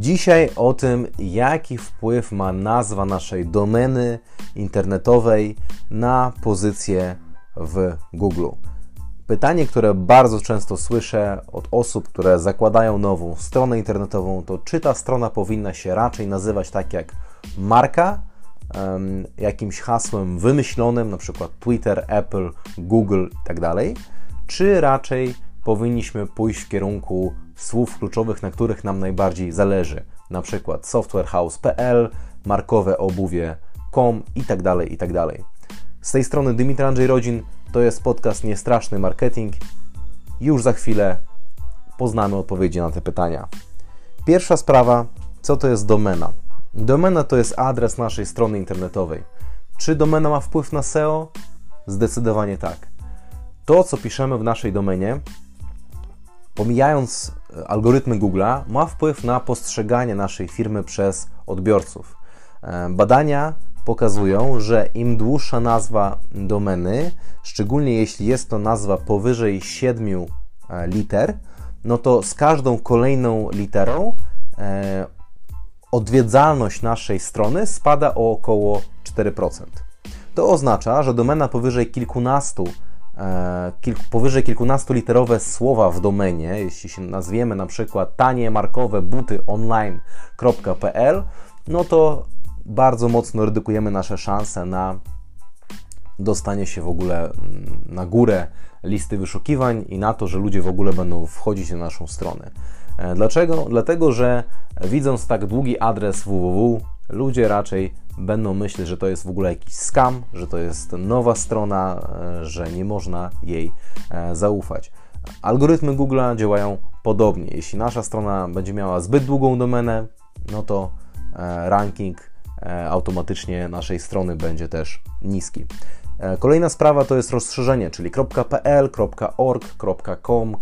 Dzisiaj o tym, jaki wpływ ma nazwa naszej domeny internetowej na pozycję w Google. Pytanie, które bardzo często słyszę od osób, które zakładają nową stronę internetową, to czy ta strona powinna się raczej nazywać tak jak marka, jakimś hasłem wymyślonym, na przykład Twitter, Apple, Google itd., tak czy raczej powinniśmy pójść w kierunku słów kluczowych, na których nam najbardziej zależy, na przykład softwarehouse.pl, markowe obuwie.com itd., tak itd. Tak Z tej strony Dymitr Andrzej Rodzin, to jest podcast Niestraszny Marketing. Już za chwilę poznamy odpowiedzi na te pytania. Pierwsza sprawa, co to jest domena? Domena to jest adres naszej strony internetowej. Czy domena ma wpływ na SEO? Zdecydowanie tak. To, co piszemy w naszej domenie, pomijając e, algorytmy Google'a, ma wpływ na postrzeganie naszej firmy przez odbiorców. E, badania pokazują, że im dłuższa nazwa domeny, szczególnie jeśli jest to nazwa powyżej 7 e, liter, no to z każdą kolejną literą odwiedzalność naszej strony spada o około 4%. To oznacza, że domena powyżej kilkunastu kilku, powyżej kilkunastu literowe słowa w domenie, jeśli się nazwiemy na przykład tanie markowe buty online.pl, no to bardzo mocno redukujemy nasze szanse na dostanie się w ogóle mm, na górę listy wyszukiwań i na to, że ludzie w ogóle będą wchodzić na naszą stronę. E, dlaczego? Dlatego, że widząc tak długi adres www, ludzie raczej będą myśleć, że to jest w ogóle jakiś scam, że to jest nowa strona, e, że nie można jej e, zaufać. Algorytmy Google działają podobnie. Jeśli nasza strona będzie miała zbyt długą domenę, no to ranking automatycznie naszej strony będzie też niski. Kolejna sprawa to jest rozszerzenie, czyli .pl, .org, .com,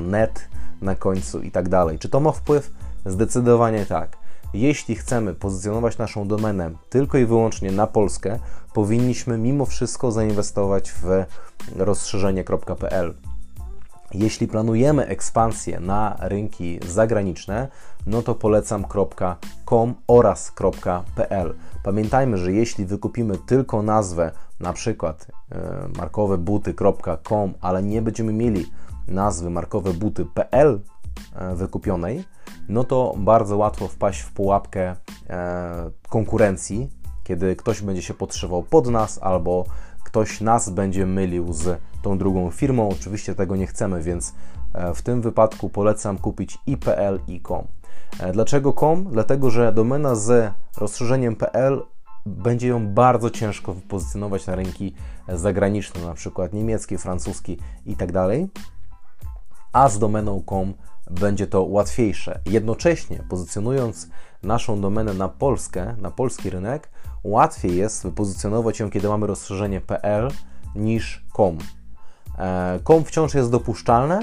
.net na końcu i tak dalej. Czy to ma wpływ? Zdecydowanie tak. Jeśli chcemy pozycjonować naszą domenę tylko i wyłącznie na Polskę, powinniśmy mimo wszystko zainwestować w rozszerzenie.pl. Jeśli planujemy ekspansję na rynki zagraniczne, no to polecam .com oraz .pl. Pamiętajmy, że jeśli wykupimy tylko nazwę, na przykład yy, markowe buty.com, ale nie będziemy mieli nazwy markowe buty.pl e, wykupionej, no to bardzo łatwo wpaść w pułapkę e, konkurencji, kiedy ktoś będzie się podszywał pod nas albo ktoś nas będzie mylił z tą drugą firmą. Oczywiście tego nie chcemy, więc e, w tym wypadku polecam kupić i.pl i .com. Dlaczego com? Dlatego, że domena z rozszerzeniem .pl będzie ją bardzo ciężko wypozycjonować na rynki zagraniczne, na przykład niemiecki, francuski itd. Tak a z domeną com będzie to łatwiejsze. Jednocześnie pozycjonując naszą domenę na Polskę, na polski rynek, łatwiej jest wypozycjonować ją, kiedy mamy rozszerzenie PL niż com. E, com wciąż jest dopuszczalne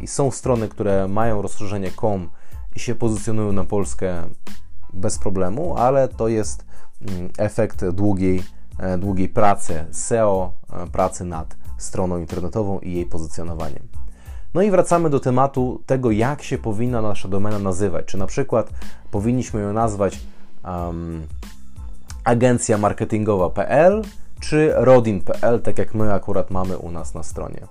i są strony, które mają rozszerzenie com i się pozycjonują na Polskę bez problemu, ale to jest mm, efekt długiej, e, długiej pracy SEO, e, pracy nad stroną internetową i jej pozycjonowaniem. No i wracamy do tematu tego, jak się powinna nasza domena nazywać. Czy na przykład powinniśmy ją nazwać um, agencja marketingowa.pl czy rodin.pl, tak jak my akurat mamy u nas na stronie.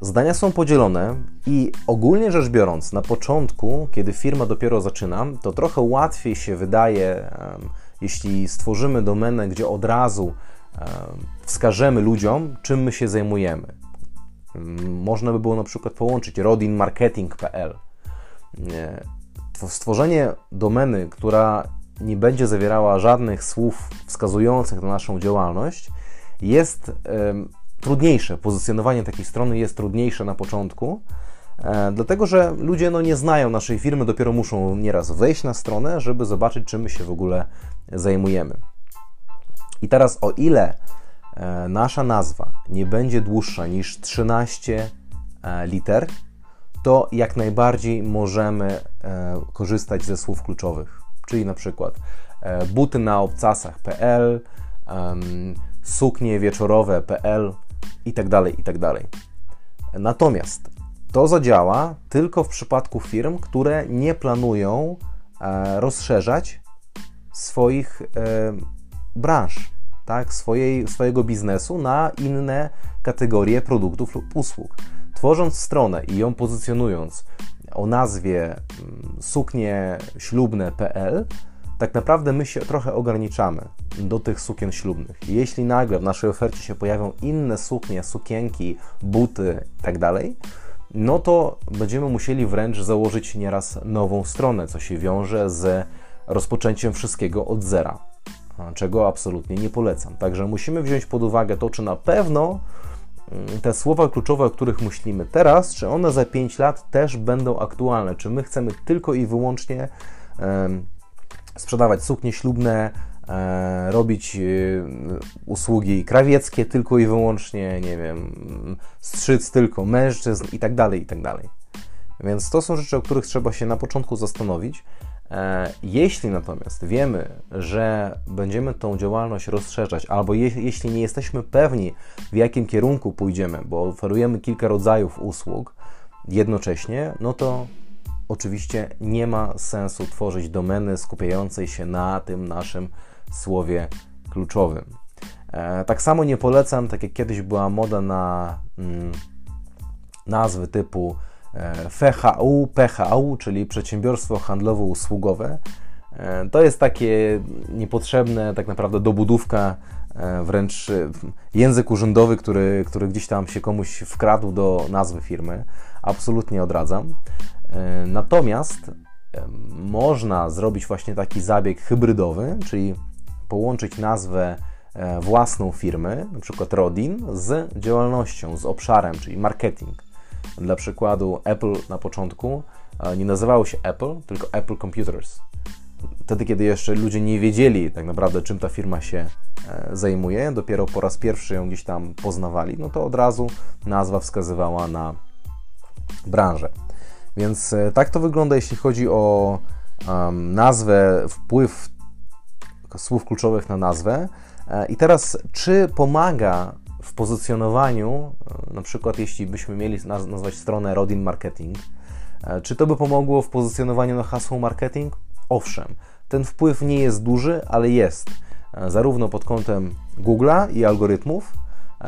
Zdania są podzielone i ogólnie rzecz biorąc, na początku, kiedy firma dopiero zaczyna, to trochę łatwiej się wydaje, um, jeśli stworzymy domenę, gdzie od razu um, wskażemy ludziom, czym my się zajmujemy. Można by było na przykład połączyć rodinmarketing.pl. Stworzenie domeny, która nie będzie zawierała żadnych słów wskazujących na naszą działalność, jest trudniejsze. Pozycjonowanie takiej strony jest trudniejsze na początku, e, dlatego że ludzie no, nie znają naszej firmy, dopiero muszą nieraz wejść na stronę, żeby zobaczyć, czym my się w ogóle zajmujemy. I teraz, o ile nasza nazwa nie będzie dłuższa niż 13 e, liter, to jak najbardziej możemy e, korzystać ze słów kluczowych, czyli na przykład buty na obcasach.pl, suknie wieczorowe.pl i tak dalej, i tak. Natomiast To zadziała tylko w przypadku firm, które nie planują e, rozszerzać swoich e, branż, tak, swojej, swojego biznesu na inne kategorie produktów lub usług. Tworząc stronę i ją pozycjonując o nazwie mm, suknieślubne.pl, tak naprawdę my się trochę ograniczamy do tych sukien ślubnych. Jeśli nagle w naszej ofercie się pojawią inne suknie, sukienki, buty itd., tak no to będziemy musieli wręcz założyć nieraz nową stronę, co się wiąże z rozpoczęciem wszystkiego od zera, czego absolutnie nie polecam. Także musimy wziąć pod uwagę to, czy na pewno mm, te słowa kluczowe, o których myślimy teraz, czy one za 5 lat też będą aktualne, czy my chcemy tylko i wyłącznie sprzedawać suknie ślubne, e, robić e, usługi krawieckie tylko i wyłącznie, nie wiem, strzyc tylko mężczyzn i tak dalej, i tak dalej. Więc to są rzeczy, o których trzeba się na początku zastanowić. E, jeśli natomiast wiemy, że będziemy tą działalność rozszerzać, albo je, jeśli nie jesteśmy pewni, w jakim kierunku pójdziemy, bo oferujemy kilka rodzajów usług jednocześnie, no to oczywiście nie ma sensu tworzyć domeny skupiającej się na tym naszym słowie kluczowym. E, tak samo nie polecam, tak jak kiedyś była moda na mm, nazwy typu FHU, PHU, czyli przedsiębiorstwo handlowo-usługowe. E, to jest takie niepotrzebne, tak naprawdę dobudówka, e, wręcz e, język urzędowy, który, który gdzieś tam się komuś wkradł do nazwy firmy. Absolutnie odradzam. E, natomiast e, można zrobić właśnie taki zabieg hybrydowy, czyli połączyć nazwę e, własną firmy, na przykład Rodin, z działalnością, z obszarem, czyli marketing. Dla przykładu, Apple na początku nie nazywało się Apple, tylko Apple Computers. Wtedy, kiedy jeszcze ludzie nie wiedzieli tak naprawdę, czym ta firma się zajmuje, dopiero po raz pierwszy ją gdzieś tam poznawali, no to od razu nazwa wskazywała na branżę. Więc e, tak to wygląda, jeśli chodzi o um, nazwę, wpływ słów kluczowych na nazwę. E, I teraz, czy pomaga w pozycjonowaniu, e, na przykład jeśli byśmy mieli nazwać stronę Rodin Marketing, czy to by pomogło w pozycjonowaniu na hasło marketing? Owszem, ten wpływ nie jest duży, ale jest. Zarówno pod kątem Google'a i algorytmów,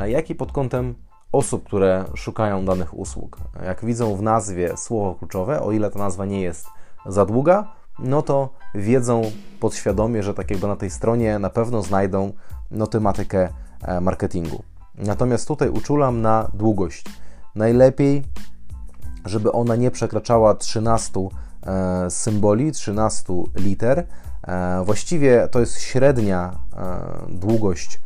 jak i pod kątem osób, które szukają danych usług. Jak widzą w nazwie słowo kluczowe, o ile ta nazwa nie jest za długa, no to wiedzą podświadomie, że tak jakby na tej stronie na pewno znajdą no, tematykę e, marketingu. Natomiast tutaj uczulam na długość. Najlepiej, żeby ona nie przekraczała 13 e, symboli, 13 liter. E, właściwie to jest średnia długość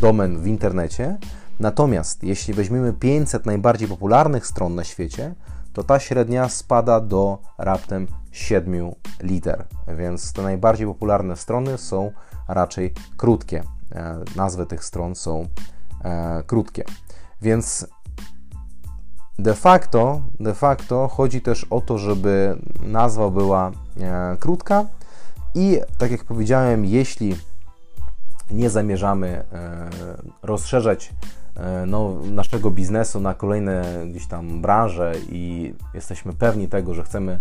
domen w internecie. Natomiast jeśli weźmiemy 500 najbardziej popularnych stron na świecie, to ta średnia spada do raptem 7 liter, więc te najbardziej popularne strony są raczej krótkie. E, nazwy tych stron są e, krótkie. Więc de facto, de facto chodzi też o to, żeby nazwa była e, krótka i tak jak powiedziałem, jeśli nie zamierzamy rozszerzać E, no, naszego biznesu na kolejne gdzieś tam branże i jesteśmy pewni tego, że chcemy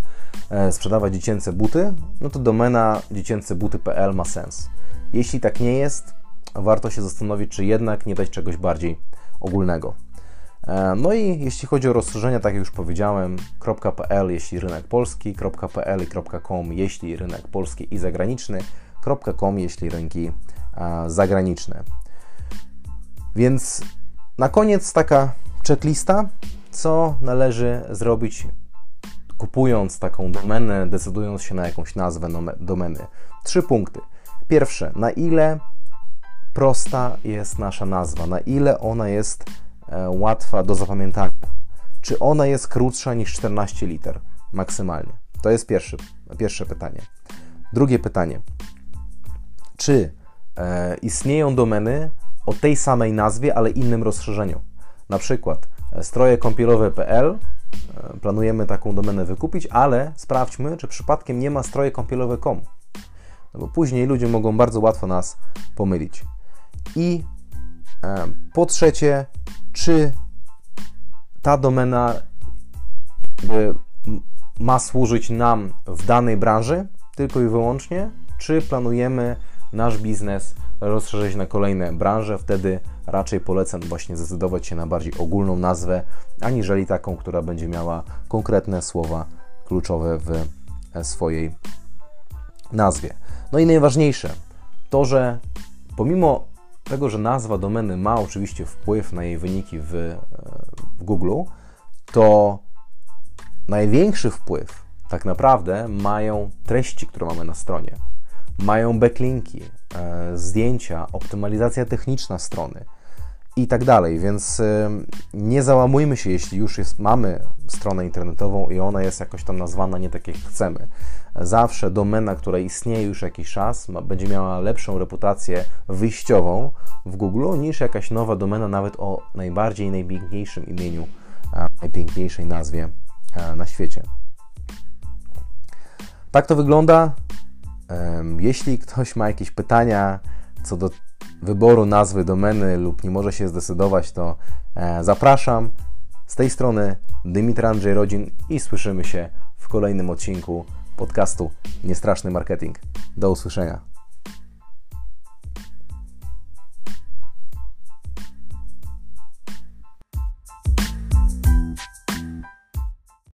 e, sprzedawać dziecięce buty, no to domena dziecięcebuty.pl ma sens. Jeśli tak nie jest, warto się zastanowić, czy jednak nie dać czegoś bardziej ogólnego. E, no i jeśli chodzi o rozszerzenia, tak jak już powiedziałem, .pl jeśli rynek polski, .pl i .com jeśli rynek polski i zagraniczny, .com jeśli rynki zagraniczne. Więc na koniec taka checklista, co należy zrobić kupując taką domenę, decydując się na jakąś nazwę domeny. Trzy punkty. Pierwsze, na ile prosta jest nasza nazwa, na ile ona jest e, łatwa do zapamiętania. Czy ona jest krótsza niż 14 liter maksymalnie? To jest pierwszy, pierwsze pytanie. Drugie pytanie. Czy e, istnieją domeny, o tej samej nazwie, ale innym rozszerzeniu. Na przykład e, stroje kąpielowe.pl e, planujemy taką domenę wykupić, ale sprawdźmy, czy przypadkiem nie ma stroje kąpielowe.com. No bo później ludzie mogą bardzo łatwo nas pomylić. I e, po trzecie, czy ta domena ma służyć nam w danej branży tylko i wyłącznie, czy planujemy nasz biznes rozszerzyć na kolejne branże, wtedy raczej polecam właśnie zdecydować się na bardziej ogólną nazwę, aniżeli taką, która będzie miała konkretne słowa kluczowe w e, swojej nazwie. No i najważniejsze, to że pomimo tego, że nazwa domeny ma oczywiście wpływ na jej wyniki w, e, w Google, to największy wpływ tak naprawdę mają treści, które mamy na stronie. Mają backlinki, e, zdjęcia, optymalizacja techniczna strony i tak dalej. Więc e, nie załamujmy się, jeśli już jest, mamy stronę internetową i ona jest jakoś tam nazwana nie tak jak chcemy. Zawsze domena, która istnieje już jakiś czas, ma, będzie miała lepszą reputację wyjściową w Google niż jakaś nowa domena, nawet o najbardziej najpiękniejszym imieniu, najpiękniejszej nazwie e, na świecie. Tak to wygląda. Jeśli ktoś ma jakieś pytania co do wyboru nazwy domeny lub nie może się zdecydować, to e, zapraszam. Z tej strony Dymitr Andrzej Rodzin i słyszymy się w kolejnym odcinku podcastu Niestraszny Marketing. Do usłyszenia.